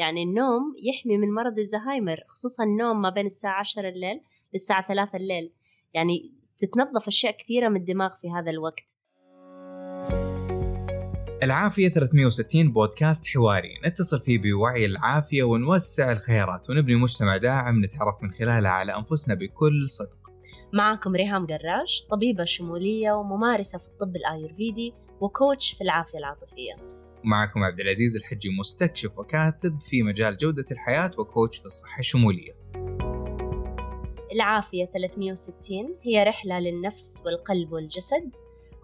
يعني النوم يحمي من مرض الزهايمر خصوصا النوم ما بين الساعة 10 الليل للساعة 3 الليل. يعني تتنظف أشياء كثيرة من الدماغ في هذا الوقت. العافية 360 بودكاست حواري. نتصل فيه بوعي العافية ونوسع الخيارات ونبني مجتمع داعم نتعرف من خلاله على أنفسنا بكل صدق. معكم ريهام قراش طبيبة شمولية وممارسة في الطب الآيurvedi وكوتش في العافية العاطفية. ومعكم عبد العزيز الحجي مستكشف وكاتب في مجال جودة الحياة وكوتش في الصحة الشمولية العافية 360 هي رحلة للنفس والقلب والجسد.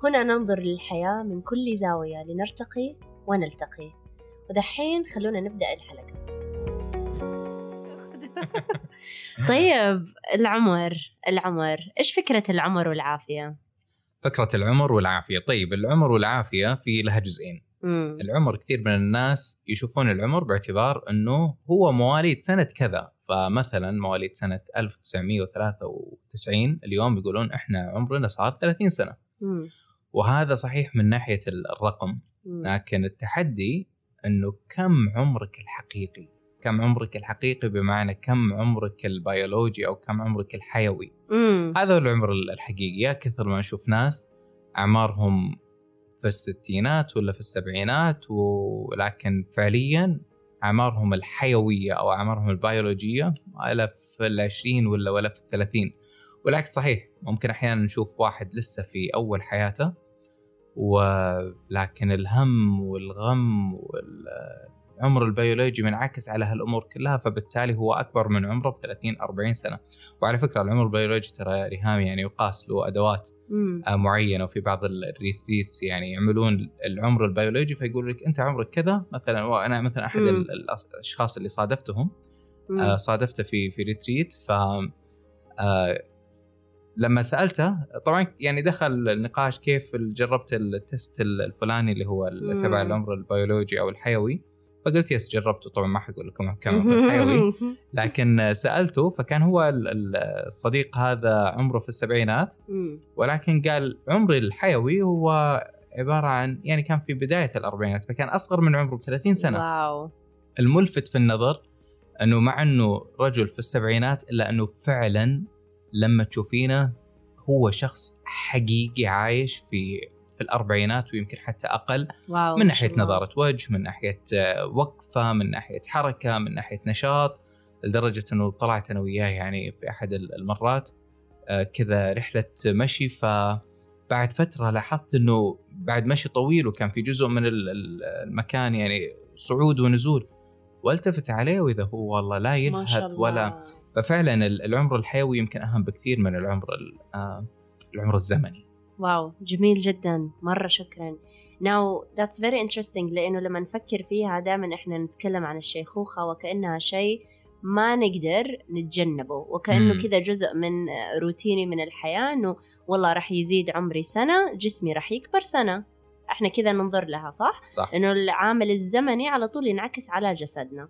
هنا ننظر للحياة من كل زاوية لنرتقي ونلتقي. ودحين خلونا نبدأ الحلقة. طيب العمر العمر. إيش فكرة العمر والعافية؟ فكرة العمر والعافية. طيب العمر والعافية في لها جزئين. مم. العمر كثير من الناس يشوفون العمر باعتبار إنه هو مواليد سنة كذا فمثلا مواليد سنة 1993 اليوم يقولون إحنا عمرنا صار 30 سنة مم. وهذا صحيح من ناحية الرقم مم. لكن التحدي إنه كم عمرك الحقيقي كم عمرك الحقيقي بمعنى كم عمرك البيولوجي أو كم عمرك الحيوي مم. هذا هو العمر الحقيقي يا كثر ما نشوف ناس أعمارهم في الستينات ولا في السبعينات ولكن فعليا أعمارهم الحيوية أو أعمارهم البيولوجية ولا في العشرين ولا ولا في الثلاثين. والعكس صحيح ممكن أحيانا نشوف واحد لسه في أول حياته ولكن الهم والغم والعمر البيولوجي منعكس على هالأمور كلها فبالتالي هو أكبر من عمره ب 30 40 سنة وعلى فكرة العمر البيولوجي ترى ريهام يعني يقاس له أدوات مم. آه، معينة وفي بعض ال retreats يعني يعملون العمر البيولوجي فيقول لك أنت عمرك كذا مثلا وأنا مثلا أحد مم. الأشخاص اللي صادفتهم مم. آه، صادفته في في retreat ف آه، لما سألته طبعا يعني دخل النقاش كيف جربت ال test الفلاني اللي هو تبع. العمر البيولوجي أو الحيوي فقلت yes جربته. طبعا ما حقول لكم كم الحيوي لكن سألته فكان هو ال- ال- الصديق هذا عمره في السبعينات. ولكن قال عمري الحيوي هو عبارة عن يعني كان في بداية الأربعينات فكان أصغر من عمره ب 30 سنة. واو. الملفت في النظر أنه مع أنه رجل في السبعينات إلا أنه فعلا لما تشوفينه هو شخص حقيقي عايش في في الأربعينات ويمكن حتى أقل واو من ناحية. نظارة وجه من ناحية آه، وقفة من ناحية حركة من ناحية نشاط لدرجة إنه طلعت أنا وياه يعني في أحد المرات آه، كذا رحلة مشي. فبعد فترة لاحظت إنه بعد مشي طويل وكان في جزء من ال- ال- المكان يعني صعود ونزول. والتفت عليه وإذا هو والله لا يلهث ولا ففعلا ال- العمر الحيوي يمكن أهم بكثير من العمر ال- آه، العمر الزمني. واو جميل جدا مرة شكرا. Now that's very interesting لأنه لما نفكر فيها دائما إحنا نتكلم عن الشيخوخة وكأنها شيء ما نقدر نتجنبه. وكأنه. كذا جزء من روتيني من الحياة إنه والله راح يزيد عمري سنة جسمي راح يكبر سنة. إحنا كذا ننظر لها صح؟ صح. إنه العامل الزمني على طول ينعكس على جسدنا.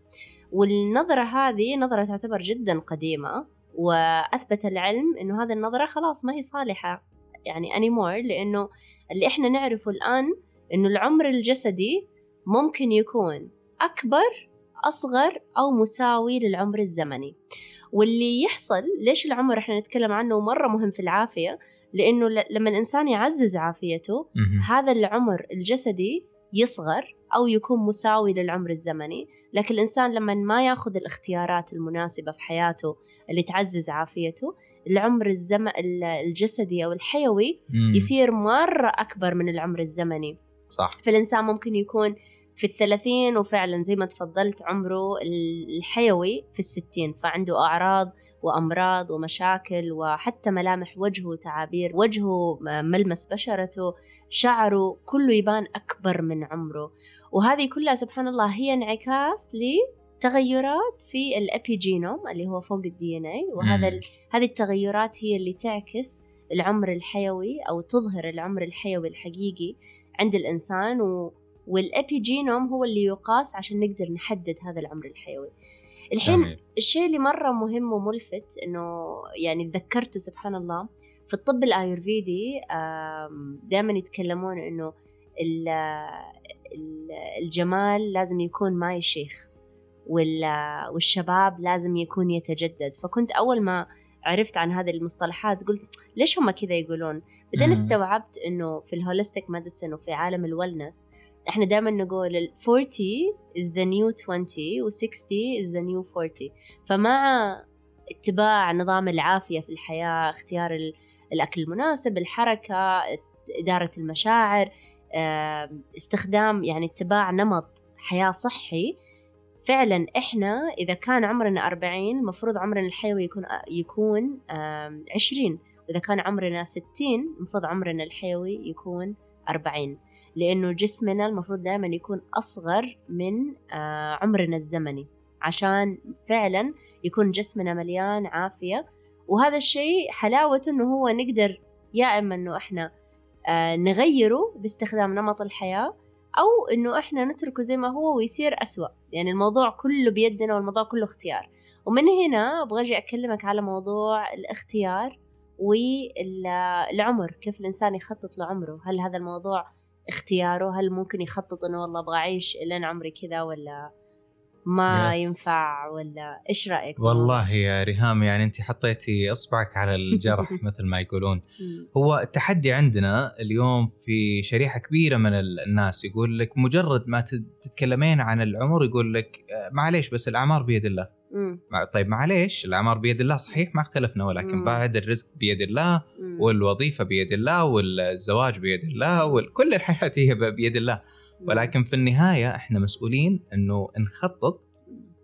والنظرة هذه نظرة تعتبر جدا قديمة وأثبت العلم إنه هذه النظرة خلاص ما هي صالحة. يعني anymore لأنه اللي إحنا نعرفه الآن إنه العمر الجسدي ممكن يكون أكبر أصغر أو مساوي للعمر الزمني. واللي يحصل ليش العمر إحنا نتكلم عنه مرة مهم في العافية؟ لأنه لما الإنسان يعزز عافيته. هذا العمر الجسدي يصغر أو يكون مساوي للعمر الزمني. لكن الإنسان لما ما ياخذ الاختيارات المناسبة في حياته اللي تعزز عافيته العمر الزم... ال- الجسدي أو الحيوي مم. يصير مرة أكبر من العمر الزمني. صح. فالإنسان ممكن يكون في الثلاثين وفعلا زي ما تفضلت عمره ال- الحيوي في الستين فعنده أعراض وأمراض ومشاكل وحتى ملامح وجهه تعابير وجهه ملمس بشرته شعره كله يبان أكبر من عمره. وهذه كلها سبحان الله هي انعكاس لتغيرات في ال epigenome اللي هو فوق ال DNA وهذا. ال- هذه التغيرات هي اللي تعكس العمر الحيوي أو تظهر العمر الحيوي الحقيقي عند الإنسان و... وال epigenome هو اللي يقاس عشان نقدر نحدد هذا العمر الحيوي الحين جميل. الشيء اللي مرة مهم وملفت إنه يعني تذكرته سبحان الله في الطب الآيورفيدي دائما يتكلمون إنه ال- ال- الجمال لازم يكون ما يشيخ والشباب لازم يكون يتجدد. فكنت أول ما عرفت عن هذه المصطلحات قلت ليش هم كذا يقولون؟ بعدين استوعبت إنه في ال holistic medicine وفي عالم ال wellness إحنا دائما نقول ال 40 is the new 20 و 60 is the new 40 فمع اتباع نظام العافية في الحياة اختيار الأكل المناسب الحركة إدارة المشاعر استخدام يعني اتباع نمط حياة صحي فعلا إحنا إذا كان عمرنا 40 المفروض عمرنا الحيوي يكون يكون 20 وإذا كان عمرنا 60 المفروض عمرنا الحيوي يكون 40 لأنه جسمنا المفروض دائما يكون أصغر من آه، عمرنا الزمني. عشان فعلا يكون جسمنا مليان عافية. وهذا الشيء حلاوته إنه هو نقدر يا إما إنه إحنا آه، نغيره باستخدام نمط الحياة أو إنه إحنا نتركه زي ما هو ويصير أسوأ. يعني الموضوع كله بيدنا والموضوع كله اختيار. ومن هنا أبغى أجي أكلمك على موضوع الاختيار والعمر كيف الإنسان يخطط لعمره. هل هذا الموضوع اختياره؟ هل ممكن يخطط إنه والله أبغى أعيش لين عمري كذا ولا ما يس. ينفع ولا إيش رأيك والله يا ريهام يعني أنت حطيتي إصبعك على الجرح مثل ما يقولون هو التحدي عندنا اليوم في شريحة كبيرة من الناس يقول لك مجرد ما تتكلمين عن العمر يقول لك آه، معليش بس الأعمار بيد الله. طيب معليش الأعمار بيد الله صحيح ما اختلفنا ولكن. بعد الرزق بيد الله. والوظيفة بيد الله والزواج بيد الله وكل الحياة هي بيد الله ولكن في النهاية إحنا مسؤولين إنه نخطط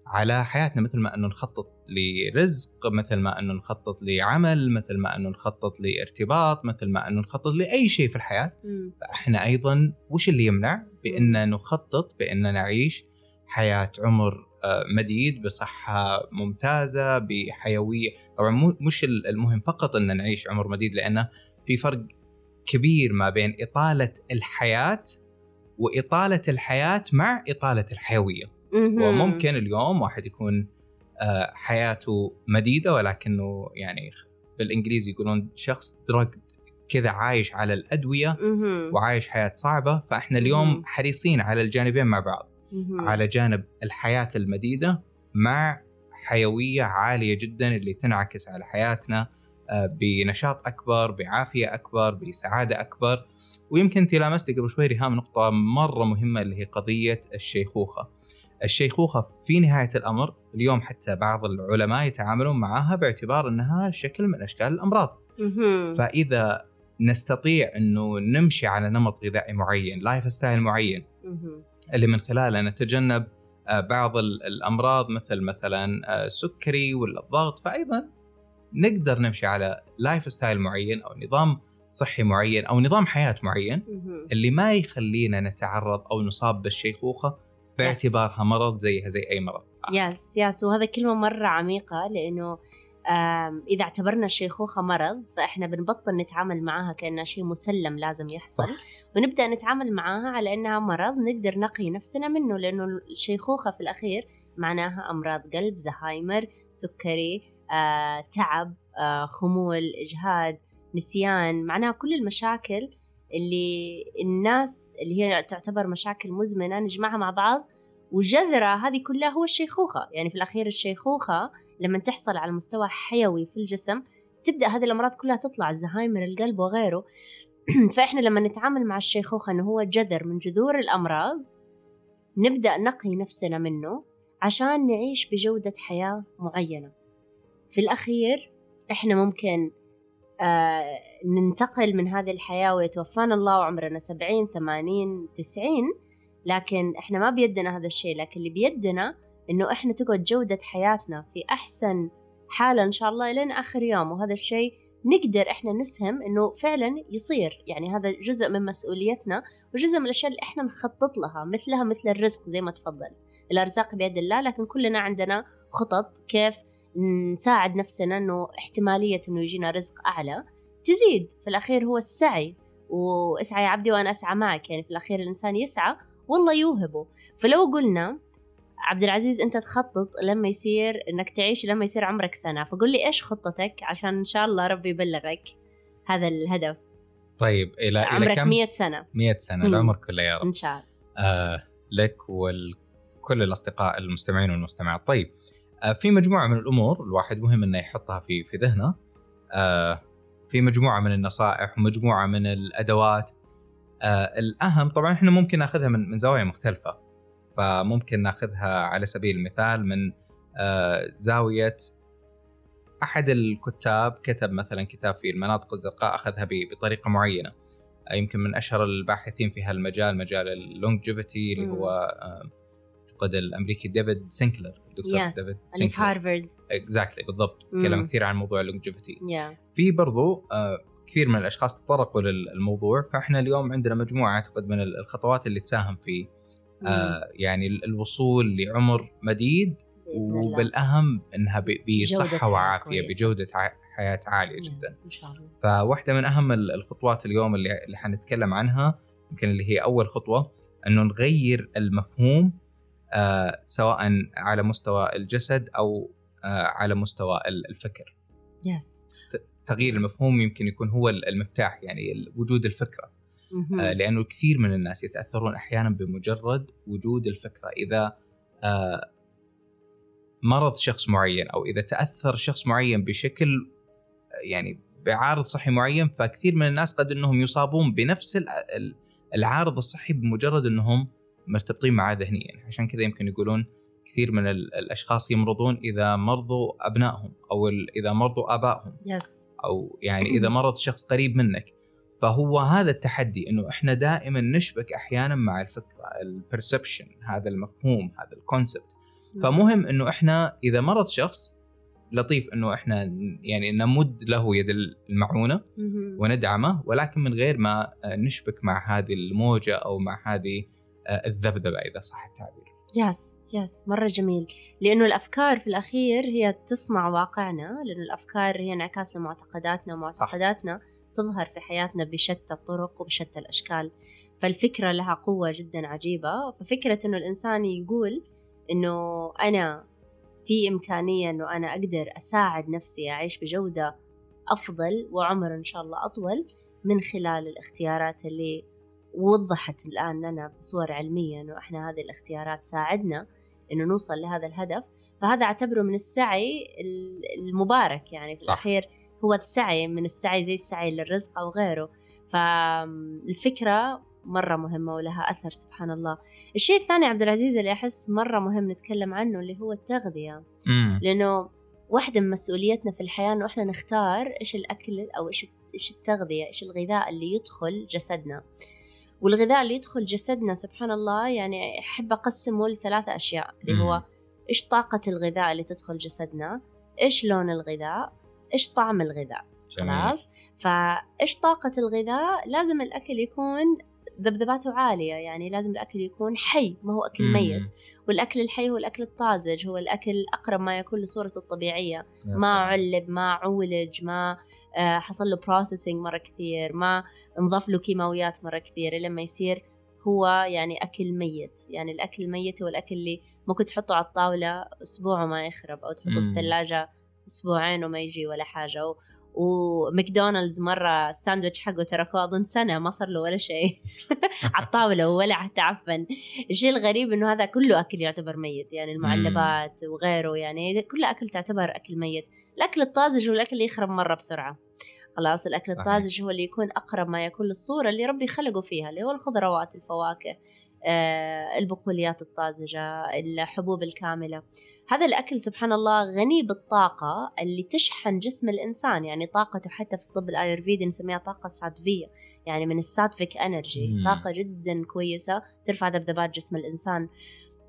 على حياتنا مثل ما إنه نخطط لرزق مثل ما إنه نخطط لعمل مثل ما إنه نخطط لارتباط مثل ما إنه نخطط لأي شيء في الحياة. فإحنا أيضا وش اللي يمنع؟ بان نخطط بان نعيش حياة عمر آه، مديد بصحة ممتازة بحيوية. طبعا مش المهم فقط ان نعيش عمر مديد لأنه في فرق كبير ما بين إطالة الحياة وإطالة الحياة مع إطالة الحيوية. وممكن اليوم واحد يكون آه، حياته مديدة ولكنه يعني بالإنجليزي يقولون شخص دراج كذا عايش على الأدوية وعايش حياة صعبة. فإحنا اليوم حريصين على الجانبين مع بعض. على جانب الحياة المديدة مع حيوية عالية جدا اللي تنعكس على حياتنا. بنشاط أكبر بعافية أكبر بسعادة أكبر. ويمكن انت لامستي قبل شوي ريهام نقطة مرة مهمة اللي هي قضية الشيخوخة. الشيخوخة في نهاية الأمر اليوم حتى بعض العلماء يتعاملون معها باعتبار أنها شكل من أشكال الأمراض. فإذا نستطيع أنه نمشي على نمط غذائي معين lifestyle معين اللي من خلاله نتجنب آه، بعض الأمراض مثل مثلا آه، السكري ولا الضغط فايضا نقدر نمشي على lifestyle معين أو نظام صحي معين أو نظام حياة معين اللي ما يخلينا نتعرض أو نصاب بالشيخوخة باعتبارها مرض زيها زي أي مرض yes yes وهذا كلمة مرة عميقة لأنه إذا اعتبرنا الشيخوخة مرض فإحنا بنبطل نتعامل معاها كأنها شيء مسلم لازم يحصل. صح. ونبدأ نتعامل معاها على إنها مرض نقدر نقي نفسنا منه لأنه الشيخوخة في الأخير معناها أمراض قلب زهايمر سكري تعب آه، خمول إجهاد نسيان معناها كل المشاكل اللي الناس اللي هي تعتبر مشاكل مزمنة نجمعها مع بعض وجذرة هذه كلها هو الشيخوخة. يعني في الأخير الشيخوخة لما تحصل على مستوى حيوي في الجسم تبدأ هذه الأمراض كلها تطلع الزهايمر القلب وغيره. فإحنا لما نتعامل مع الشيخوخة أنه هو جذر من جذور الأمراض نبدأ نقي نفسنا منه عشان نعيش بجودة حياة معينة. في الأخير إحنا ممكن آه ننتقل من هذه الحياة ويتوفانا الله وعمرنا سبعين ثمانين تسعين لكن إحنا ما بيدنا هذا الشيء لكن اللي بيدنا إنه إحنا تقعد جودة حياتنا في أحسن حالة إن شاء الله لين آخر يوم وهذا الشيء نقدر إحنا نسهم إنه فعلا يصير. يعني هذا جزء من مسؤوليتنا وجزء من الأشياء اللي إحنا نخطط لها مثلها مثل الرزق زي ما تفضلت. الأرزاق بيد الله لكن كلنا عندنا خطط كيف نساعد نفسنا إنه احتمالية إنه يجينا رزق أعلى تزيد. في الأخير هو السعي واسعى يا عبدي وأنا أسعى معك. يعني في الأخير الإنسان يسعى والله يوهبه. فلو قلنا عبد العزيز أنت تخطط لما يصير إنك تعيش لما يصير عمرك سنة. فقول لي إيش خطتك؟ عشان إن شاء الله ربي يبلغك هذا الهدف. طيب إلى عمرك 100 سنة. 100 سنة. العمر كله يا رب. إن شاء الله. آه لك وال كل الأصدقاء المستمعين والمستمعات. طيب في مجموعة من الأمور الواحد مهم إنه يحطها في في ذهنه. آه، في مجموعة من النصائح ومجموعة من الأدوات. آه، الأهم طبعا إحنا ممكن ناخذها من من زوايا مختلفة. فممكن ناخذها على سبيل المثال من زاوية أحد الكتاب كتب مثلا كتاب في المناطق الزرقاء أخذها بطريقة معينة. يمكن من أشهر الباحثين في هالمجال مجال ال longevity اللي هو اعتقد الأمريكي ديفيد سينكلر الدكتور yes. ديفيد سينكلر في هارفرد exactly بالضبط. تكلم كثير عن موضوع ال longevity yeah. في برضو آه كثير من الأشخاص تطرقوا للموضوع فإحنا اليوم عندنا مجموعة أعتقد من الخطوات اللي تساهم في آه يعني الوصول لعمر مديد وبالأهم إنها بصحة وعافية بجودة حياة عالية جدا. إن شاء الله. فواحدة من أهم الخطوات اليوم اللي اللي حنتكلم عنها يمكن اللي هي أول خطوة أنه نغير المفهوم سواء على مستوى الجسد أو آه على مستوى الفكر. يس تغيير المفهوم يمكن يكون هو المفتاح يعني وجود الفكرة. آه لأنه كثير من الناس يتأثرون أحيانا بمجرد وجود الفكرة. إذا آه مرض شخص معين أو إذا تأثر شخص معين بشكل يعني بعارض صحي معين فكثير من الناس قد إنهم يصابون بنفس العارض الصحي بمجرد إنهم مرتبطين معاه ذهنيا. عشان كذا يمكن يقولون كثير من الأشخاص يمرضون إذا مرضوا أبنائهم أو إذا مرضوا آبائهم. يس أو يعني إذا مرض شخص قريب منك. فهو هذا التحدي إنه إحنا دائما نشبك أحيانا مع الفكرة ال perception هذا المفهوم هذا ال concept فمهم إنه إحنا إذا مرض شخص لطيف إنه إحنا يعني نمد له يد المعونة وندعمه ولكن من غير ما نشبك مع هذه الموجة أو مع هذه الذبذبة إذا صح التعبير. yes yes مرة جميل لأنه الأفكار في الأخير هي تصنع واقعنا لأنه الأفكار هي انعكاس لمعتقداتنا ومعتقداتنا. تظهر في حياتنا بشتى الطرق وبشتى الأشكال فالفكرة لها قوة جدا عجيبة ففكرة أنه الإنسان يقول أنه أنا في إمكانية أنه أنا أقدر أساعد نفسي أعيش بجودة أفضل وعمر إن شاء الله أطول من خلال الاختيارات اللي وضحت الآن لنا بصور علمية أنه إحنا هذه الاختيارات تساعدنا أنه نوصل لهذا الهدف. فهذا أعتبره من السعي المبارك يعني في صح. الأخير هو السعي من السعي زي السعي للرزق أو غيره. فالفكرة مرة مهمة ولها أثر سبحان الله. الشيء الثاني عبد العزيز اللي أحس مرة مهم نتكلم عنه اللي هو التغذية. مم. لأنه واحدة من مسؤوليتنا في الحياة إنه إحنا نختار إيش الأكل أو إيش إيش التغذية إيش الغذاء اللي يدخل جسدنا. والغذاء اللي يدخل جسدنا سبحان الله يعني أحب أقسمه لثلاثة أشياء اللي هو إيش طاقة الغذاء اللي تدخل جسدنا؟ إيش لون الغذاء؟ إيش طعم الغذاء؟ خلاص؟ فإيش طاقة الغذاء؟ لازم الأكل يكون ذبذباته عالية يعني لازم الأكل يكون حي ما هو أكل ميت. والأكل الحي هو الأكل الطازج هو الأكل أقرب ما يكون لصورته الطبيعية. ما علب ما عولج ما آه، حصل له بروسيسنج مرة كثير ما انضاف له كيماويات مرة كثير لما يصير هو يعني أكل ميت. يعني الأكل الميت هو الأكل اللي ممكن تحطه على الطاولة أسبوع وما يخرب أو تحطه في الثلاجة أسبوعين وما يجي ولا حاجة. وماكدونالدز مرة الساندويتش حقه تركوه أظن سنة ما صار له ولا شيء. على الطاولة ولا حتى عفن الشيء الغريب إنه هذا كله أكل يعتبر ميت يعني المعلبات وغيره يعني كل أكل تعتبر أكل ميت. الأكل الطازج هو الأكل اللي يخرب مرة بسرعة. خلاص الأكل الطازج هو اللي يكون أقرب ما يكون للصورة اللي ربي خلقه فيها اللي هو الخضروات الفواكه آه البقوليات الطازجة الحبوب الكاملة. هذا الأكل سبحان الله غني بالطاقة اللي تشحن جسم الإنسان يعني طاقته حتى في الطب الآيورفيدي نسميها طاقة ساتفية يعني من الساتفيك إنرجي طاقة جدا كويسة ترفع ذبذبات جسم الإنسان.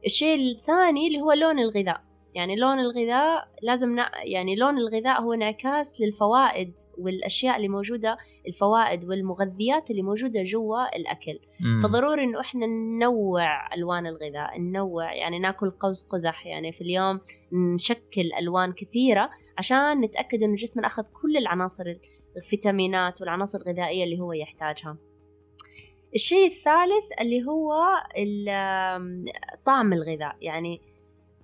الشيء الثاني اللي هو لون الغذاء. يعني لون الغذاء لازم ن... يعني لون الغذاء هو انعكاس للفوائد والأشياء اللي موجودة الفوائد والمغذيات اللي موجودة جوا الأكل مم. فضروري إنه إحنا ننوع ألوان الغذاء ننوع يعني ناكل قوس قزح يعني في اليوم نشكل ألوان كثيرة عشان نتأكد إنه جسمنا أخذ كل العناصر الفيتامينات والعناصر الغذائية اللي هو يحتاجها الشيء الثالث اللي هو طعم الغذاء يعني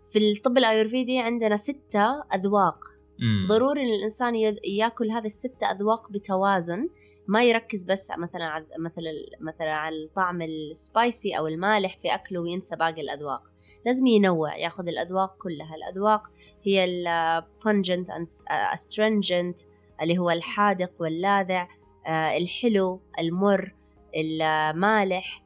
في الطب الآيورفيدي عندنا ستة أذواق. مم. ضروري إن الإنسان يأكل هذه الستة أذواق بتوازن ما يركز بس مثلا على مثلا مثلا على الطعم ال spicy أو المالح في أكله وينسى باقي الأذواق. لازم ينوع يأخذ الأذواق كلها. الأذواق هي ال pungent astringent اللي هو الحادق واللاذع آه، الحلو المر المالح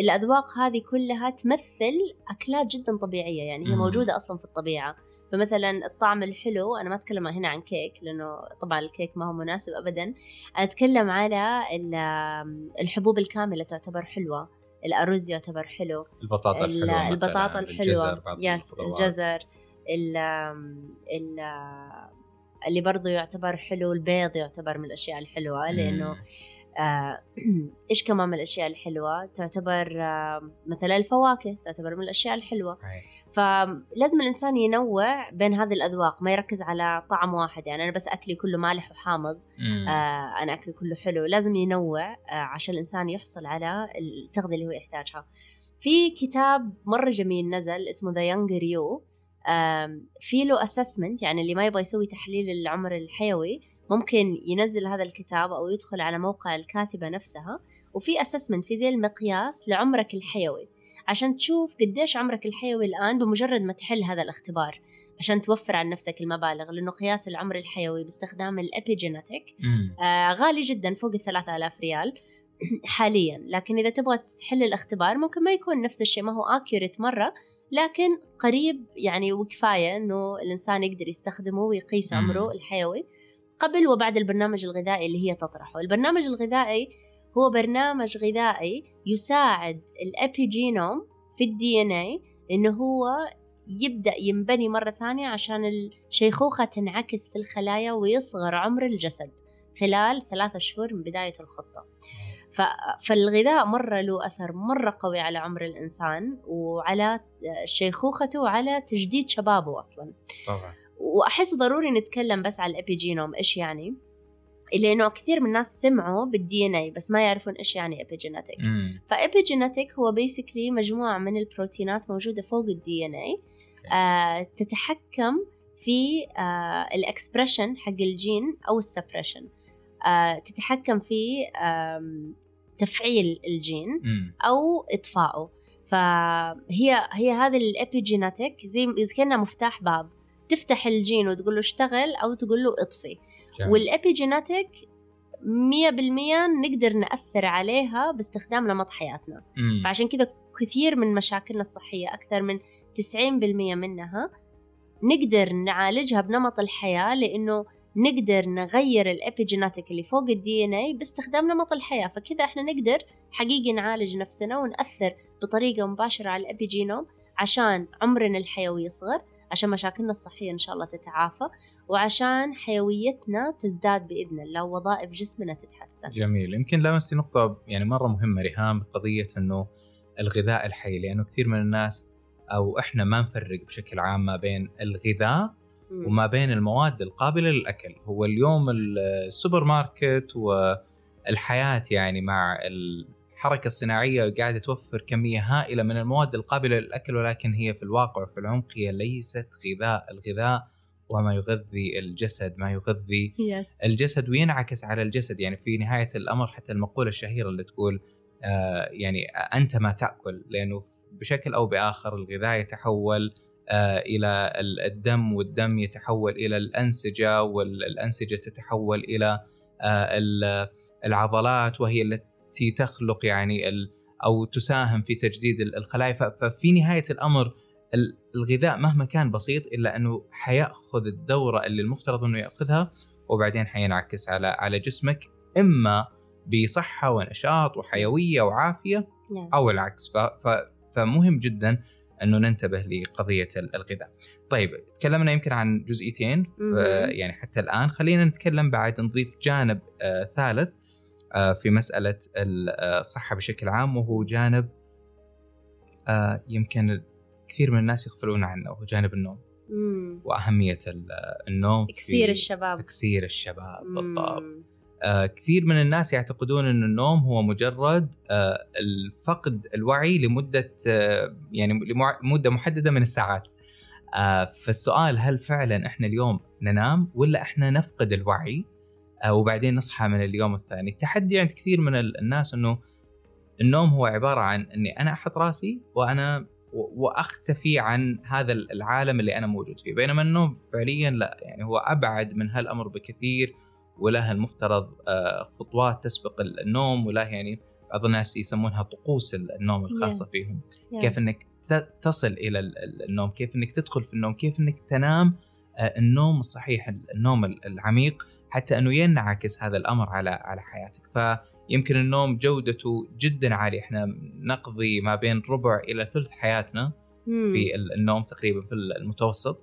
الأذواق هذه كلها تمثل أكلات جدا طبيعية يعني هي موجودة أصلا في الطبيعة. فمثلا الطعم الحلو أنا ما أتكلم هنا عن كيك لأنه طبعا الكيك ما هو مناسب أبدا. أنا أتكلم على الحبوب الكاملة تعتبر حلوة الأرز يعتبر حلو البطاطا الحلوة البطاطا الحلوة. يس الجزر ال ال اللي برضو يعتبر حلو البيض يعتبر من الأشياء الحلوة لأنه آه إيش كمان من الأشياء الحلوة؟ تعتبر آه مثلا الفواكه تعتبر من الأشياء الحلوة. صحيح. فلازم الإنسان ينوع بين هذه الأذواق ما يركز على طعم واحد. يعني أنا بس أكلي كله مالح وحامض آه أنا أكلي كله حلو. لازم ينوع آه عشان الإنسان يحصل على التغذية اللي هو يحتاجها. في كتاب مرة جميل نزل اسمه The Younger You في له assessment يعني اللي ما يبغى يسوي تحليل العمر الحيوي. ممكن ينزل هذا الكتاب أو يدخل على موقع الكاتبة نفسها وفي assessment في زي المقياس لعمرك الحيوي. عشان تشوف قديش عمرك الحيوي الآن بمجرد ما تحل هذا الاختبار. عشان توفر عن نفسك المبالغ لأنه قياس العمر الحيوي باستخدام الأبيجينيتك آه غالي جدا فوق الثلاثة آلاف ريال حاليا. لكن إذا تبغى تحل الاختبار ممكن ما يكون نفس الشيء ما هو أكيوريت مرة لكن قريب يعني وكفاية إنه الإنسان يقدر يستخدمه ويقيس عمره الحيوي. قبل وبعد البرنامج الغذائي اللي هي تطرحه. البرنامج الغذائي هو برنامج غذائي يساعد الابيجينوم في ال DNA إنه هو يبدأ ينبني مرة ثانية عشان الشيخوخه تنعكس في الخلايا ويصغر عمر الجسد خلال ثلاثة شهور من بداية الخطة. فالغذاء مرة له أثر مرة قوي على عمر الإنسان وعلى شيخوخته وعلى تجديد شبابه أصلا. طبعا. وأحس ضروري نتكلم بس على ال epigenome إيش يعني؟ لأنه كثير من الناس سمعوا بال DNA بس ما يعرفون إيش يعني epigenetic ف epigenetic هو basically مجموعة من البروتينات موجودة فوق ال DNA تتحكم في آه ال expression حق الجين أو ال suppression. آه تتحكم في آه تفعيل الجين أو إطفائه. فهي هي هذه ال epigenetic زي كأنها مفتاح باب. تفتح الجين وتقول له اشتغل أو تقول له اطفي وال epigenetic مية بالمية نقدر نأثر عليها باستخدام نمط حياتنا. مم. فعشان كذا كثير من مشاكلنا الصحية أكثر من 90% منها نقدر نعالجها بنمط الحياة لأنه نقدر نغير ال epigenetic اللي فوق ال DNA باستخدام نمط الحياة. فكذا إحنا نقدر حقيقي نعالج نفسنا ونأثر بطريقة مباشرة على ال epigenome عشان عمرنا الحيوي يصغر. عشان مشاكلنا الصحية إن شاء الله تتعافى وعشان حيويتنا تزداد بإذن الله ووظائف جسمنا تتحسن. جميل. يمكن لمستي نقطة يعني مرة مهمة ريهام قضية أنه الغذاء الحي لأنه كثير من الناس أو إحنا ما نفرق بشكل عام ما بين الغذاء وما بين المواد القابلة للأكل. هو اليوم السوبر ماركت والحياة يعني مع الحركة الصناعية قاعدة توفر كمية هائلة من المواد القابلة للأكل ولكن هي في الواقع وفي العمق هي ليست غذاء الغذاء وما يغذي الجسد ما يغذي yes. الجسد وينعكس على الجسد يعني في نهاية الأمر حتى المقولة الشهيرة اللي تقول آه يعني أنت ما تأكل لأنه بشكل أو بآخر الغذاء يتحول آه إلى الدم والدم يتحول إلى الأنسجة والأنسجة تتحول إلى آه العضلات وهي التي التي تخلق يعني ال أو تساهم في تجديد الخلايا. ففي نهاية الأمر الغذاء مهما كان بسيط إلا أنه حيأخذ الدورة اللي المفترض أنه يأخذها وبعدين حينعكس على على جسمك إما بصحة ونشاط وحيوية وعافية نعم. أو العكس. فمهم جدا أنه ننتبه لقضية الغذاء. طيب تكلمنا يمكن عن جزئيتين. يعني حتى الآن. خلينا نتكلم بعد نضيف جانب آه ثالث. في مسألة الصحة بشكل عام وهو جانب آه، يمكن كثير من الناس يغفلون عنه وهو جانب النوم. مم. وأهمية النوم إكسير الشباب. إكسير الشباب بالضبط. آه كثير من الناس يعتقدون إن النوم هو مجرد آه الفقد الوعي لمدة آه يعني لمده محددة من الساعات. آه فالسؤال هل فعلا إحنا اليوم ننام ولا إحنا نفقد الوعي؟ آه، وبعدين نصحى من اليوم الثاني التحدي عند كثير من الناس إنه النوم هو عبارة عن إني أنا أحط راسي وأنا وأختفي عن هذا العالم اللي أنا موجود فيه بينما النوم فعليا لا يعني هو أبعد من هالأمر بكثير وله المفترض آه، خطوات تسبق النوم وله يعني بعض الناس يسمونها طقوس النوم الخاصة yes. فيهم yes. كيف إنك تصل إلى النوم كيف إنك تدخل في النوم كيف إنك تنام آه، النوم الصحيح النوم العميق حتى أنه ينعكس هذا الأمر على على حياتك. فيمكن النوم جودته جدا عالية. إحنا نقضي ما بين ربع إلى ثلث حياتنا مم. في النوم تقريبا في المتوسط.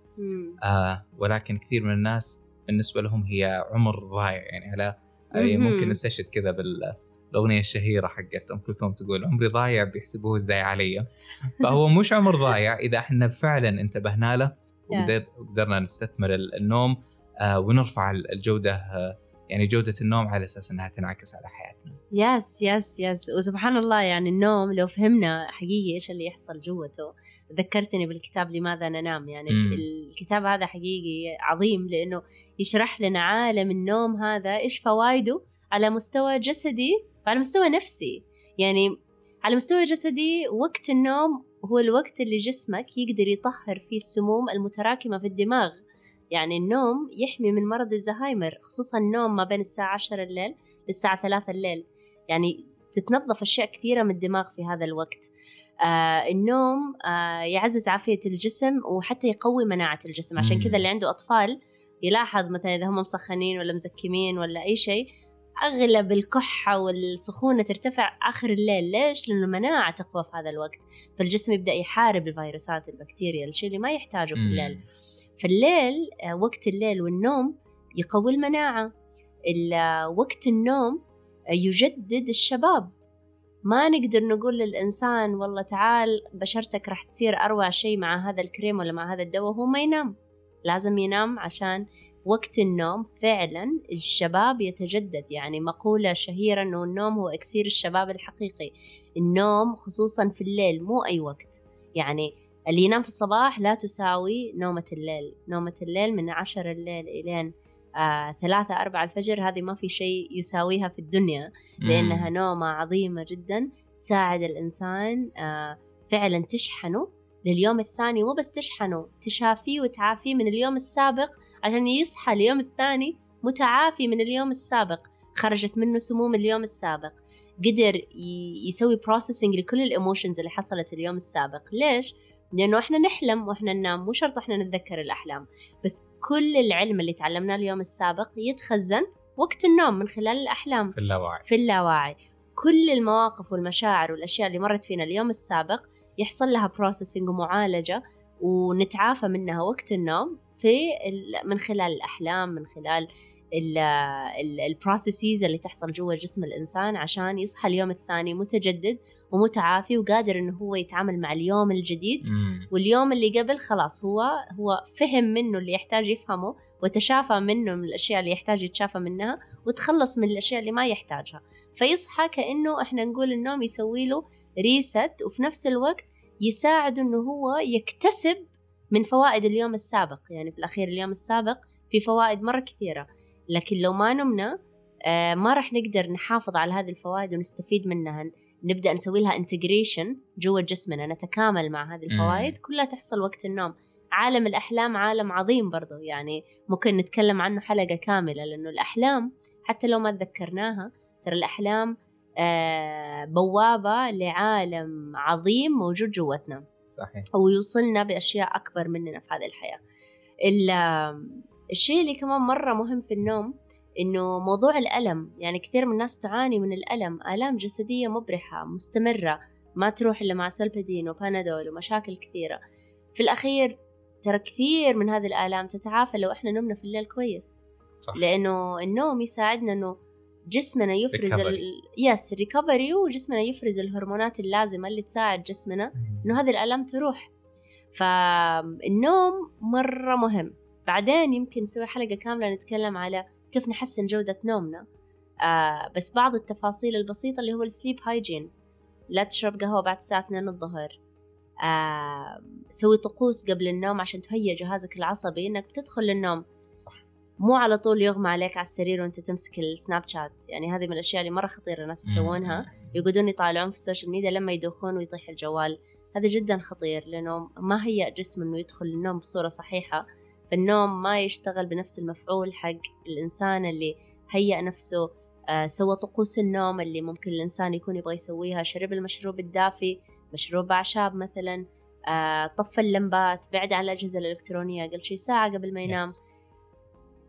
آه ولكن كثير من الناس بالنسبة لهم هي عمر ضايع. يعني على ممكن نستشهد كذا بالأغنية الشهيرة حقت أم كلثوم تقول عمري ضايع بيحسبوه إزاي علي. فهو مش عمر ضايع. إذا إحنا فعلا انتبهنا له وقدرنا نستثمر النوم ونرفع الجودة آه، يعني جودة النوم على أساس إنها تنعكس على حياتنا. yes yes yes وسبحان الله يعني النوم لو فهمنا حقيقي إيش اللي يحصل جوته ذكرتني بالكتاب لماذا ننام يعني مم. الكتاب هذا حقيقي عظيم لأنه يشرح لنا عالم النوم هذا إيش فوائده على مستوى جسدي وعلى مستوى نفسي يعني على مستوى جسدي وقت النوم هو الوقت اللي جسمك يقدر يطهر فيه السموم المتراكمة في الدماغ يعني النوم يحمي من مرض الزهايمر خصوصا النوم ما بين الساعة 10 الليل للساعة 3 الليل. يعني تتنظف أشياء كثيرة من الدماغ في هذا الوقت. آه النوم آه يعزز عافية الجسم وحتى يقوي مناعة الجسم. عشان كذا اللي عنده أطفال يلاحظ مثلا إذا هم مسخنين ولا مزكمين ولا أي شيء أغلب الكحة والسخونة ترتفع آخر الليل. ليش؟ لأنه المناعة تقوى في هذا الوقت. فالجسم يبدأ يحارب الفيروسات البكتيريا الشيء اللي ما يحتاجه في الليل. فالليل آه، وقت الليل والنوم يقوي المناعة. وقت النوم آه، يجدد الشباب. ما نقدر نقول للإنسان والله تعال بشرتك راح تصير أروع شيء مع هذا الكريم ولا مع هذا الدواء هو ما ينام. لازم ينام عشان وقت النوم فعلا الشباب يتجدد. يعني مقولة شهيرة أنه النوم هو إكسير الشباب الحقيقي. النوم خصوصا في الليل مو أي وقت. يعني اللي ينام في الصباح لا تساوي نومة الليل. نومة الليل من عشر الليل إلين آه ثلاثة أربعة الفجر هذه ما في شيء يساويها في الدنيا لأنها نومة عظيمة جدا تساعد الإنسان آه فعلا تشحنه لليوم الثاني. مو بس تشحنه تشافيه وتعافيه من اليوم السابق عشان يصحى اليوم الثاني متعافي من اليوم السابق. خرجت منه سموم اليوم السابق. قدر يسوي processing لكل ال emotions اللي حصلت اليوم السابق. ليش؟ لأنه إحنا نحلم وإحنا ننام مو شرط إحنا نتذكر الأحلام بس كل العلم اللي تعلمناه اليوم السابق يتخزن وقت النوم من خلال الأحلام. في اللاواعي في اللاواعي كل المواقف والمشاعر والأشياء اللي مرت فينا اليوم السابق يحصل لها processing ومعالجة ونتعافى منها وقت النوم في من خلال الأحلام من خلال ال processes اللي تحصل جوا جسم الإنسان عشان يصحى اليوم الثاني متجدد ومتعافي وقادر إنه هو يتعامل مع اليوم الجديد. مم. واليوم اللي قبل خلاص هو هو فهم منه اللي يحتاج يفهمه وتشافى منه من الأشياء اللي يحتاج يتشافى منها وتخلص من الأشياء اللي ما يحتاجها. فيصحى كأنه إحنا نقول النوم يسوي له reset وفي نفس الوقت يساعده إنه هو يكتسب من فوائد اليوم السابق. يعني في الأخير اليوم السابق في فوائد مرة كثيرة. لكن لو ما نمنا آه، ما راح نقدر نحافظ على هذه الفوائد ونستفيد منها. نبدأ نسوي لها انتجريشن جوا جسمنا نتكامل مع هذه الفوائد. كلها تحصل وقت النوم. عالم الأحلام عالم عظيم برضو يعني ممكن نتكلم عنه حلقة كاملة لأنه الأحلام حتى لو ما تذكرناها ترى الأحلام آه، بوابة لعالم عظيم موجود جوتنا صحيح. ويوصلنا بأشياء أكبر مننا في هذه الحياة. الشيء اللي كمان مرة مهم في النوم إنه موضوع الألم يعني كثير من الناس تعاني من الألم آلام جسدية مبرحة مستمرة ما تروح إلا مع سولبادين وبانادول ومشاكل كثيرة. في الأخير ترى كثير من هذه الآلام تتعافى لو إحنا نمنا في الليل كويس. صح. لأنه النوم يساعدنا إنه جسمنا يفرز ال... yes recovery وجسمنا يفرز الهرمونات اللازمة اللي تساعد جسمنا إنه هذه الآلام تروح. فالنوم مرة مهم. بعدين يمكن نسوي حلقة كاملة نتكلم على كيف نحسن جودة نومنا. آه بس بعض التفاصيل البسيطة اللي هو السليب هايجين لا تشرب قهوة بعد الساعة 2 الظهر آه سوي طقوس قبل النوم عشان تهيئ جهازك العصبي إنك بتدخل للنوم. صح. مو على طول يغمى عليك على السرير وأنت تمسك السناب شات يعني هذه من الأشياء اللي مرة خطيرة الناس يسوونها. يقعدون يطالعون في ال social media لما يدوخون ويطيح الجوال. هذا جدا خطير لأنه ما هيأ جسم إنه يدخل النوم بصورة صحيحة. فالنوم ما يشتغل بنفس المفعول حق الإنسان اللي هيأ نفسه آه سوى طقوس النوم اللي ممكن الإنسان يكون يبغى يسويها شرب المشروب الدافي مشروب أعشاب مثلا آه طفى اللمبات بعد عن الأجهزة الإلكترونية قبل شي ساعة قبل ما ينام yes.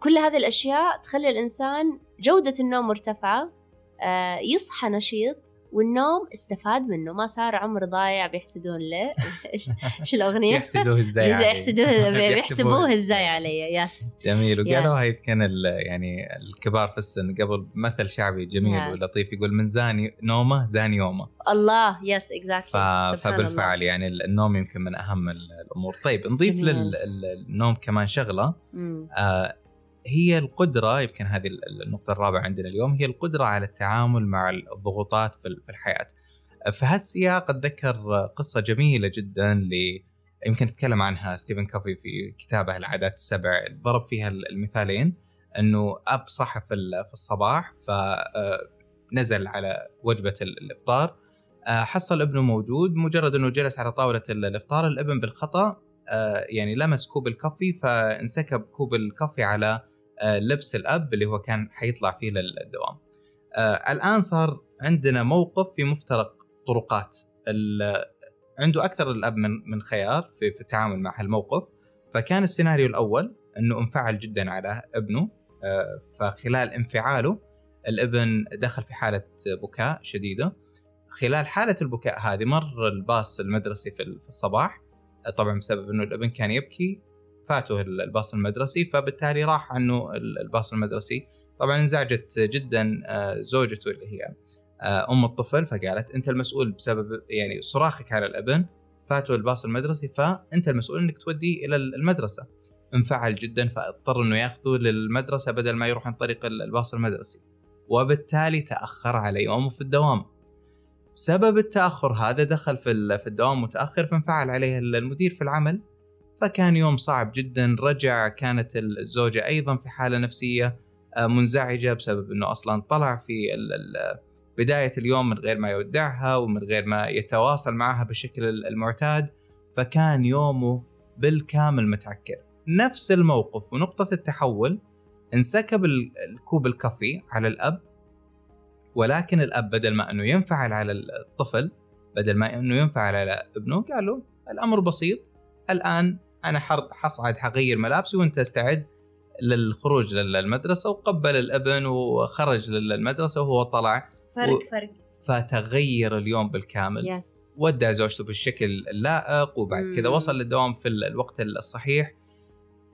كل هذه الأشياء تخلي الإنسان جودة النوم مرتفعة آه يصحى نشيط والنوم استفاد منه ما صار عمر ضايع بيحسبونه. إيش الأغنية؟ يحسبوه إزاي يحسبوه بيحسبوه إزاي علي. yes جميل. وقالوا هاي كان يعني الكبار في السن قبل مثل شعبي جميل ولطيف يقول من زان نومه زان يومه. الله. yes exactly فبالفعل الله. يعني النوم يمكن من أهم الأمور. طيب نضيف للنوم كمان شغلة. آه هي القدرة يمكن هذه النقطة الرابعة عندنا اليوم هي القدرة على التعامل مع الضغوطات في الحياة. في هالسياق أتذكر قصة جميلة جدا ل يمكن تكلم عنها ستيفن كوفي في كتابه العادات السبع ضرب فيها المثالين أنه أب صحى في الصباح فنزل على وجبة الإفطار حصل ابنه موجود مجرد أنه جلس على طاولة الإفطار الابن بالخطأ يعني لمس كوب ال coffee فانسكب كوب الكوفي على آه، لبس الأب اللي هو كان حيطلع فيه للدوام. آه، الآن صار عندنا موقف في مفترق طرقات. عنده أكثر الأب من من خيار في, في التعامل مع هالموقف. فكان السيناريو الأول إنه انفعل جدا على ابنه. آه، فخلال انفعاله الابن دخل في حالة بكاء شديدة. خلال حالة البكاء هذه مر الباص المدرسي في الصباح. طبعا بسبب إنه الابن كان يبكي. فاته الباص المدرسي فبالتالي راح عنه الباص المدرسي. طبعا انزعجت جدا آه، زوجته اللي هي آه، أم الطفل فقالت أنت المسؤول بسبب يعني صراخك على الأبن فاته الباص المدرسي فأنت المسؤول إنك توديه إلى المدرسة. انفعل جدا فأضطر إنه يأخذه للمدرسة بدل ما يروح عن طريق الباص المدرسي. وبالتالي تأخر على يومه في الدوام. بسبب التأخر هذا دخل في في الدوام متأخر فانفعل عليه المدير في العمل. فكان يوم صعب جدا. رجع كانت الزوجة أيضا في حالة نفسية آه، منزعجة بسبب أنه أصلا طلع في بداية اليوم من غير ما يودعها ومن غير ما يتواصل معها بالشكل المعتاد. فكان يومه بالكامل متعكر. نفس الموقف ونقطة التحول انسكب الكوب الكافي على الأب ولكن الأب بدل ما أنه ينفعل على الطفل بدل ما أنه ينفعل على ابنه قال له الأمر بسيط. الآن أنا حصعد حغير ملابسي وأنت استعد للخروج للمدرسة وقبل الأبن وخرج للمدرسة وهو طلع. فرق و... فرق. فتغير اليوم بالكامل. يس. ودع زوجته بالشكل اللائق وبعد كذا وصل للدوام في الوقت الصحيح.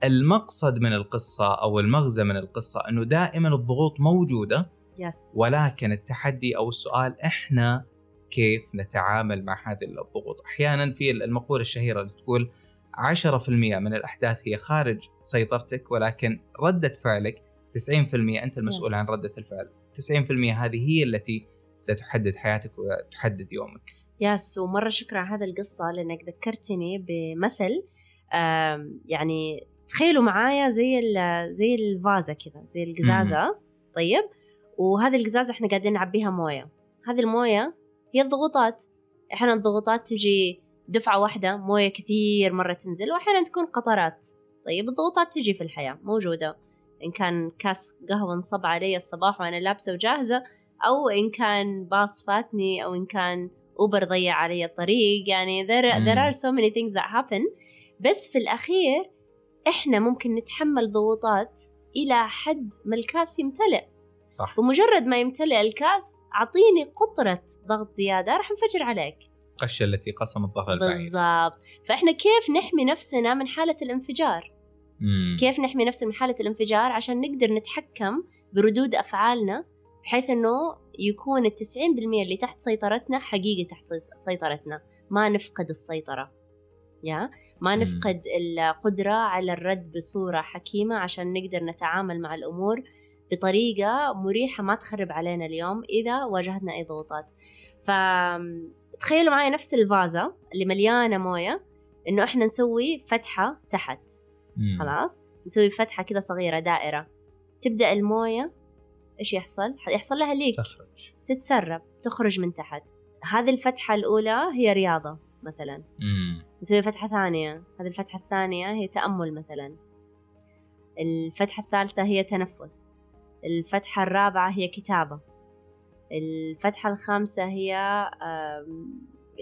المقصد من القصة أو المغزى من القصة أنه دائما الضغوط موجودة. يس. ولكن التحدي أو السؤال إحنا كيف نتعامل مع هذه الضغوط؟ أحيانا في المقولة الشهيرة اللي تقول 10% من الأحداث هي خارج سيطرتك ولكن ردة فعلك 90% أنت المسؤول yes. عن ردة الفعل. 90% هذه هي التي ستحدد حياتك وتحدد يومك. يس ومرة شكرا على هذه القصة لأنك ذكرتني بمثل يعني تخيلوا معايا زي زي الفازة كذا زي القزازة. طيب؟ وهذه القزازة إحنا قاعدين نعبيها موية. هذه الموية هي الضغوطات. إحنا الضغوطات تجي دفعة واحدة موية كثير مرة تنزل وأحيانا تكون قطرات. طيب الضغوطات تجي في الحياة موجودة. إن كان كاس قهوة انصب علي الصباح وأنا لابسة وجاهزة أو إن كان باص فاتني أو إن كان أوبر ضيع علي الطريق. يعني there, there are so many things that happen. بس في الأخير إحنا ممكن نتحمل ضغوطات إلى حد ما الكاس يمتلئ. صح. بمجرد ما يمتلئ الكاس أعطيني قطرة ضغط زيادة راح انفجر عليك. القشه التي قسمت ظهر البعير. بالضبط. فإحنا كيف نحمي نفسنا من حالة الانفجار؟ مم. كيف نحمي نفسنا من حالة الانفجار؟ عشان نقدر نتحكم بردود أفعالنا بحيث إنه يكون ال 90% اللي تحت سيطرتنا حقيقي تحت سيطرتنا. ما نفقد السيطرة. يا؟ ما نفقد القدرة على الرد بصورة حكيمة عشان نقدر نتعامل مع الأمور بطريقة مريحة ما تخرب علينا اليوم إذا واجهتنا أي ضغوطات. ف تخيلوا معي نفس الفازة اللي مليانة موية إنه إحنا نسوي فتحة تحت مم. خلاص؟ نسوي فتحة كذا صغيرة دائرة. تبدأ الموية إيش يحصل؟ يحصل لها ليك تخرج. تتسرب تخرج من تحت. هذه الفتحة الأولى هي رياضة مثلا. مم. نسوي فتحة ثانية. هذه الفتحة الثانية هي تأمل مثلا. الفتحة الثالثة هي تنفس. الفتحة الرابعة هي كتابة. الفتحة الخامسة هي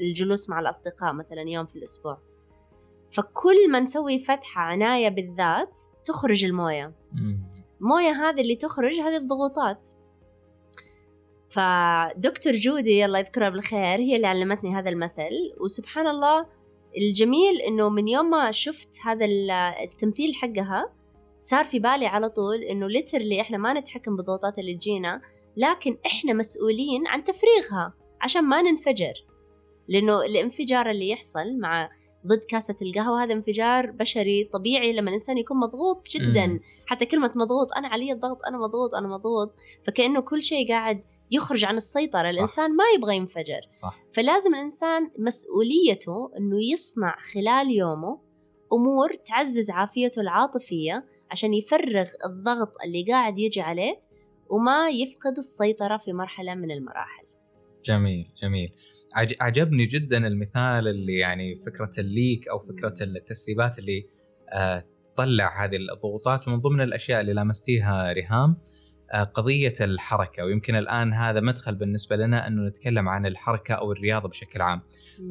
الجلوس مع الأصدقاء مثلا يوم في الأسبوع. فكل ما نسوي فتحة عناية بالذات تخرج الموية. مم. موية هذه اللي تخرج هذه الضغوطات. فدكتور جودي الله يذكرها بالخير هي اللي علمتني هذا المثل. وسبحان الله الجميل إنه من يوم ما شفت هذا ال- التمثيل حقها صار في بالي على طول إنه ليترلي إحنا ما نتحكم بالضغوطات اللي تجينا. لكن إحنا مسؤولين عن تفريغها عشان ما ننفجر. لأنه الانفجار اللي يحصل مع ضد كاسة القهوة هذا انفجار بشري طبيعي لما الإنسان يكون مضغوط جدا. مم. حتى كلمة مضغوط أنا علي الضغط أنا مضغوط أنا مضغوط. فكأنه كل شيء قاعد يخرج عن السيطرة. صح. الإنسان ما يبغى ينفجر. صح. فلازم الإنسان مسؤوليته أنه يصنع خلال يومه أمور تعزز عافيته العاطفية عشان يفرغ الضغط اللي قاعد يجي عليه وما يفقد السيطرة في مرحلة من المراحل. جميل جميل. عج- عجبني جدا المثال اللي يعني فكرة الليك أو فكرة التسريبات اللي آه، تطلع هذه الضغوطات ومن ضمن الأشياء اللي لامستيها ريهام آه، قضية الحركة. ويمكن الآن هذا مدخل بالنسبة لنا أنه نتكلم عن الحركة أو الرياضة بشكل عام.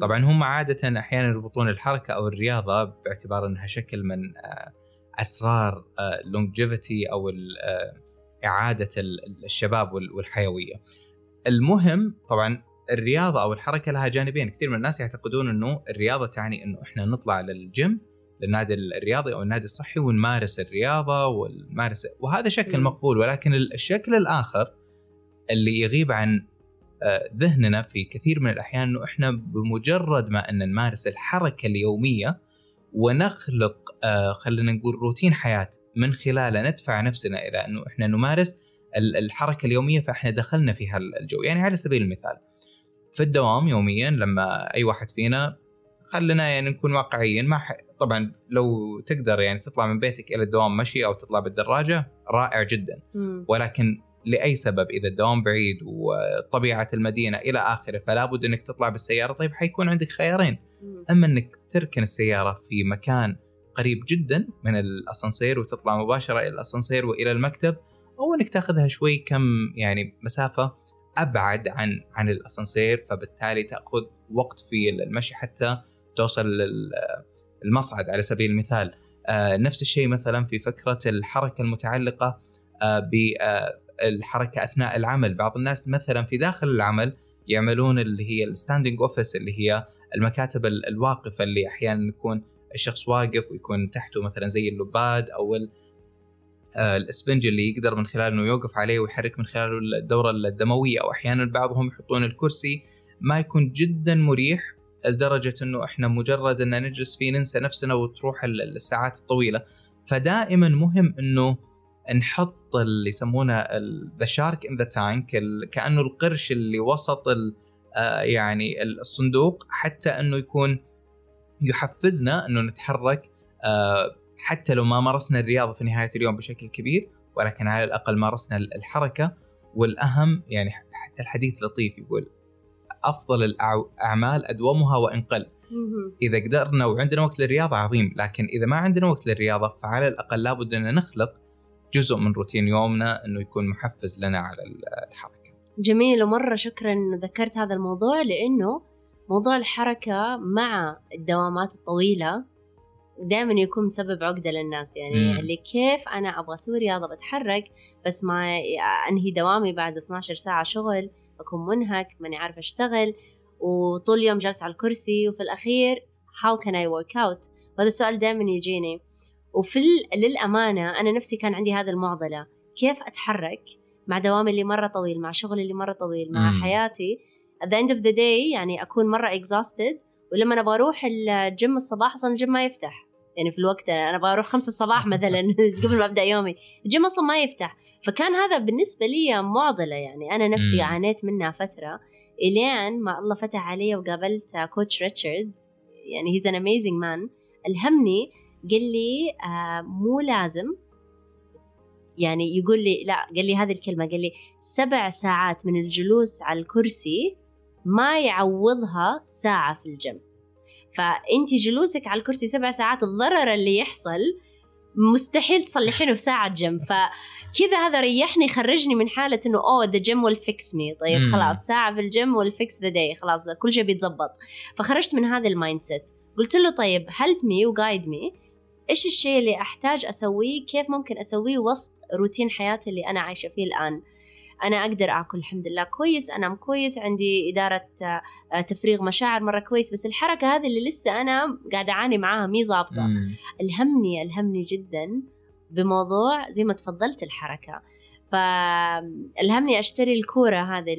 طبعا هم عادة أحيانا يربطون الحركة أو الرياضة باعتبار إنها شكل من آه، أسرار اللونجيفيتي آه، إعادة ال- الشباب وال- والحيوية. المهم طبعا الرياضة أو الحركة لها جانبين، كثير من الناس يعتقدون إنه الرياضة تعني إنه إحنا نطلع للجيم للنادي الرياضي أو النادي الصحي ونمارس الرياضة ونمارس وهذا شكل. مقبول ولكن الشكل الآخر اللي يغيب عن آه، ذهننا في كثير من الأحيان إنه إحنا بمجرد ما إن نمارس الحركة اليومية ونخلق آه، خلينا نقول روتين حياة من خلاله ندفع نفسنا إلى إنه إحنا نمارس ال- الحركة اليومية فإحنا دخلنا في هالجو، يعني على سبيل المثال في الدوام يوميا لما أي واحد فينا خلينا يعني نكون واقعيين ما ح... طبعا لو تقدر يعني تطلع من بيتك إلى الدوام مشي أو تطلع بالدراجة رائع جدا مم. ولكن لأي سبب إذا الدوام بعيد وطبيعة المدينة إلى آخره فلا بد إنك تطلع بالسيارة طيب حيكون عندك خيارين مم. أما إنك تركن السيارة في مكان قريب جدا من الأسانسير وتطلع مباشرة إلى الأسانسير وإلى المكتب أو إنك تأخذها شوي كم يعني مسافة أبعد عن عن الأسانسير فبالتالي تأخذ وقت في المشي حتى توصل لل- المصعد على سبيل المثال. آه، نفس الشيء مثلا في فكرة الحركة المتعلقة آه، بالحركه أثناء العمل. بعض الناس مثلا في داخل العمل يعملون اللي هي ال standing office اللي هي المكاتب ال- الواقفة اللي أحيانا يكون الشخص واقف ويكون تحته مثلا زي اللباد أو آه، الأسفنج اللي يقدر من خلاله إنه يوقف عليه ويحرك من خلاله الدورة الدموية أو أحيانا بعضهم يحطون الكرسي ما يكون جدا مريح لدرجة إنه إحنا مجرد إن نجلس فيه ننسى نفسنا وتروح ال- الساعات الطويلة. فدائما مهم إنه نحط اللي يسمونه ذا شارك ان ذا تانك كأنه القرش اللي وسط آه، يعني الصندوق حتى إنه يكون يحفزنا إنه نتحرك آه، حتى لو ما مارسنا الرياضة في نهاية اليوم بشكل كبير ولكن على الأقل مارسنا الحركة. والأهم يعني حتى الحديث لطيف يقول أفضل الاعمال أدومها وان قل. إذا قدرنا وعندنا وقت للرياضة عظيم لكن إذا ما عندنا وقت للرياضة فعلى الأقل لابد ان نخلق جزء من روتين يومنا إنه يكون محفز لنا على الحركة. جميل ومرة شكرا ذكرت هذا الموضوع لأنه موضوع الحركة مع الدوامات الطويلة دائما يكون مسبب عقدة للناس يعني مم. اللي كيف أنا أبغى أسوي رياضة بتحرك بس ما أنهي دوامي بعد 12 ساعة شغل أكون منهك ماني عارفة أشتغل وطول اليوم جالسة على الكرسي وفي الأخير how can I work out وهذا السؤال دائما يجيني وفي للأمانة أنا نفسي كان عندي هذه المعضلة كيف أتحرك مع دوامي اللي مرة طويل مع شغلي اللي مرة طويل مع مم. حياتي at the end of the day يعني أكون مرة exhausted ولما أنا بروح الجيم الصباح أصلا الجيم ما يفتح. يعني في الوقت أنا أبغى أروح خمسة الصباح مثلا قبل ما أبدأ يومي. الجيم أصلا ما يفتح. فكان هذا بالنسبة لي معضلة يعني. أنا نفسي. عانيت منها فترة. إلين ما الله فتح علي وقابلت coach ريتشارد يعني he's an amazing man. ألهمني قال لي آه مو لازم. يعني يقول لي لا قال لي هذه الكلمة قال لي سبع ساعات من الجلوس على الكرسي ما يعوضها ساعة في الجيم. فأنت جلوسك على الكرسي سبع ساعات الضرر اللي يحصل مستحيل تصلحينه في ساعة جيم. فكذا هذا ريحني خرجني من حالة إنه oh the gym will fix me طيب خلاص ساعة في ال gym will fix the day خلاص كل شيء بيتظبط. فخرجت من هذا ال mindset. قلت له طيب help me و guide me إيش الشيء اللي أحتاج أسويه؟ كيف ممكن أسويه وسط روتين حياتي اللي أنا عايشة فيه الآن؟ أنا أقدر آكل الحمد لله. كويس أنام كويس عندي إدارة آه، تفريغ مشاعر مرة كويس. بس الحركة هذه اللي لسه أنا قاعدة أعاني معاها مي ظابطة. الهمني الهمني جدا بموضوع زي ما تفضلت الحركة. فالهمني أشتري الكورة هذه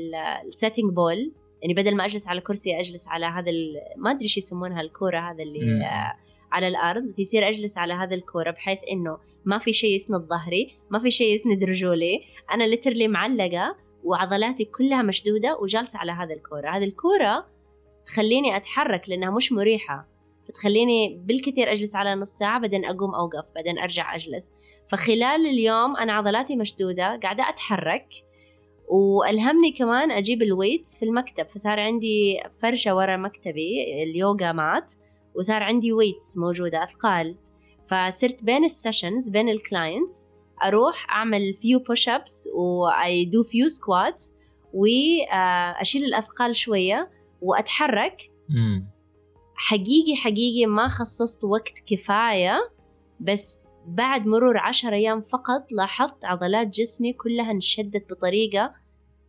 ال sitting ball. يعني بدل ما أجلس على كرسي أجلس على هذا ما أدري إيش يسمونها الكورة هذا اللي على الأرض يصير أجلس على هذا الكورة بحيث إنه ما في شيء يسند ظهري ما في شيء يسند رجولي. أنا literally معلقة وعضلاتي كلها مشدودة وجالسة على هذا الكورة. هذه الكورة تخليني أتحرك لأنها مش مريحة. فتخليني بالكثير أجلس على نص ساعة بعدين أقوم أوقف بعدين أرجع أجلس. فخلال اليوم أنا عضلاتي مشدودة قاعدة أتحرك. وألهمني كمان أجيب ال weights في المكتب فصار عندي فرشة ورا مكتبي ال yoga mat. وصار عندي weights موجودة أثقال. فصرت بين ال sessions بين ال clients أروح أعمل few push ups و I do few squats وأشيل الأثقال شوية وأتحرك. حقيقي حقيقي ما خصصت وقت كفاية بس بعد مرور عشر أيام فقط لاحظت عضلات جسمي كلها انشدت بطريقة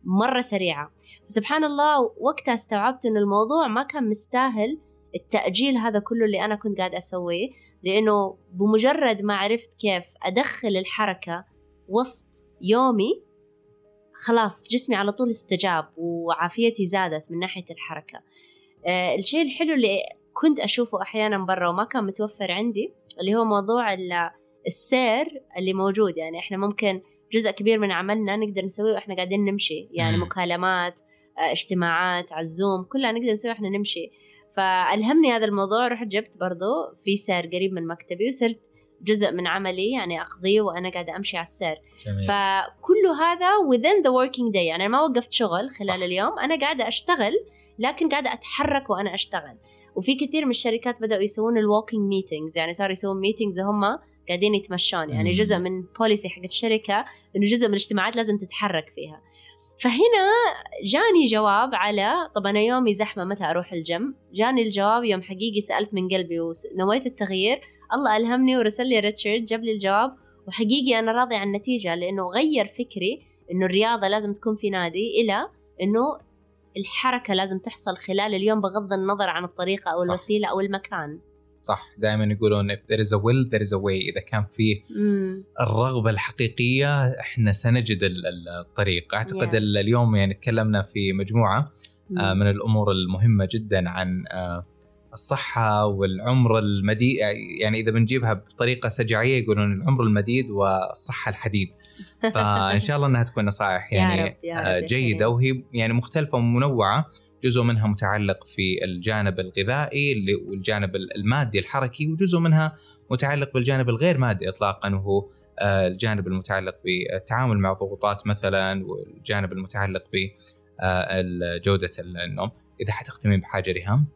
مرة سريعة. سبحان الله وقتها استوعبت أن الموضوع ما كان مستاهل التأجيل هذا كله اللي أنا كنت قاعد أسويه لأنه بمجرد ما عرفت كيف أدخل الحركة وسط يومي خلاص جسمي على طول استجاب وعافيتي زادت من ناحية الحركة. آه الشيء الحلو اللي كنت أشوفه أحيانا برا وما كان متوفر عندي اللي هو موضوع السير اللي موجود. يعني إحنا ممكن جزء كبير من عملنا نقدر نسويه وإحنا قاعدين نمشي. يعني مكالمات آه اجتماعات على الزوم كلها نقدر نسويها إحنا نمشي. فألهمني هذا الموضوع رحت جبت برضو في سير قريب من مكتبي وصرت جزء من عملي يعني أقضيه وأنا قاعدة أمشي على السير جميل. فكل هذا within the working day يعني ما وقفت شغل خلال صح. اليوم أنا قاعدة أشتغل لكن قاعدة أتحرك وأنا أشتغل وفي كثير من الشركات بدأوا يسوون ال walking meetings يعني صاروا يسوون meetings هم قاعدين يتمشون يعني جزء من policy حق الشركة إنه جزء من الاجتماعات لازم تتحرك فيها فهنا جاني جواب على طب أنا يومي زحمة متى أروح الجيم؟ جاني الجواب يوم حقيقي سألت من قلبي ونويت التغيير. الله ألهمني ورسل لي ريتشارد جاب لي الجواب. وحقيقي أنا راضي عن النتيجة لأنه غير فكري إنه الرياضة لازم تكون في نادي إلى إنه الحركة لازم تحصل خلال اليوم بغض النظر عن الطريقة أو صح. الوسيلة أو المكان. صح دائما يقولون if there is a will there is a way. إذا كان في الرغبة الحقيقية إحنا سنجد الطريق. أعتقد yes. اليوم يعني تكلمنا في مجموعة mm. من الأمور المهمة جدا عن آه، الصحة والعمر المديد. يعني إذا بنجيبها بطريقة سجعية يقولون العمر المديد والصحة الحديد. فإن شاء الله إنها تكون نصائح يعني يا رب يا رب آه، جيدة. وهي يعني مختلفة ومنوعة. جزء منها متعلق في الجانب الغذائي والجانب المادي الحركي وجزء منها متعلق بالجانب الغير مادي اطلاقا وهو آه، الجانب المتعلق بالتعامل مع ضغوطات مثلا والجانب المتعلق بجوده آه، النوم. إذا حتختمين بحاجة ريهام؟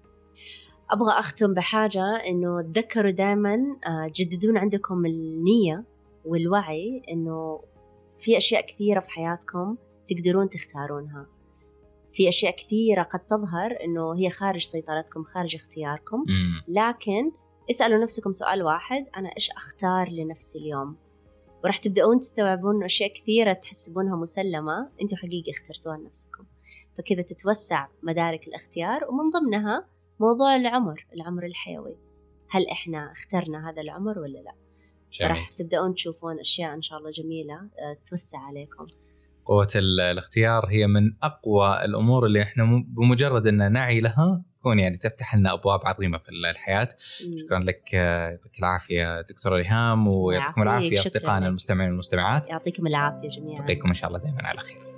أبغى أختم بحاجة إنه تذكروا دائما آه، جددون عندكم النية والوعي إنه في أشياء كثيرة في حياتكم تقدرون تختارونها. في أشياء كثيرة قد تظهر إنه هي خارج سيطرتكم خارج اختياركم. لكن اسألوا نفسكم سؤال واحد أنا إيش أختار لنفسي اليوم؟ وراح تبدأون تستوعبون أشياء كثيرة تحسبونها مسلمة أنتم حقيقي اخترتوها لنفسكم. فكذا تتوسع مدارك الاختيار ومن ضمنها موضوع العمر العمر الحيوي. هل إحنا اخترنا هذا العمر ولا لا؟ جميل. راح تبدأون تشوفون أشياء إن شاء الله جميلة آه، توسع عليكم. قوة الاختيار هي من أقوى الأمور اللي إحنا بمجرد أن نعي لها تكون يعني تفتح لنا أبواب عظيمة في الحياة. شكرا لك يعطيك العافية دكتورة ريهام ويعطيكم العافية أصدقائنا المستمعين والمستمعات. يعطيكم العافية جميعا. نلقيكم إن شاء الله دائما على خير.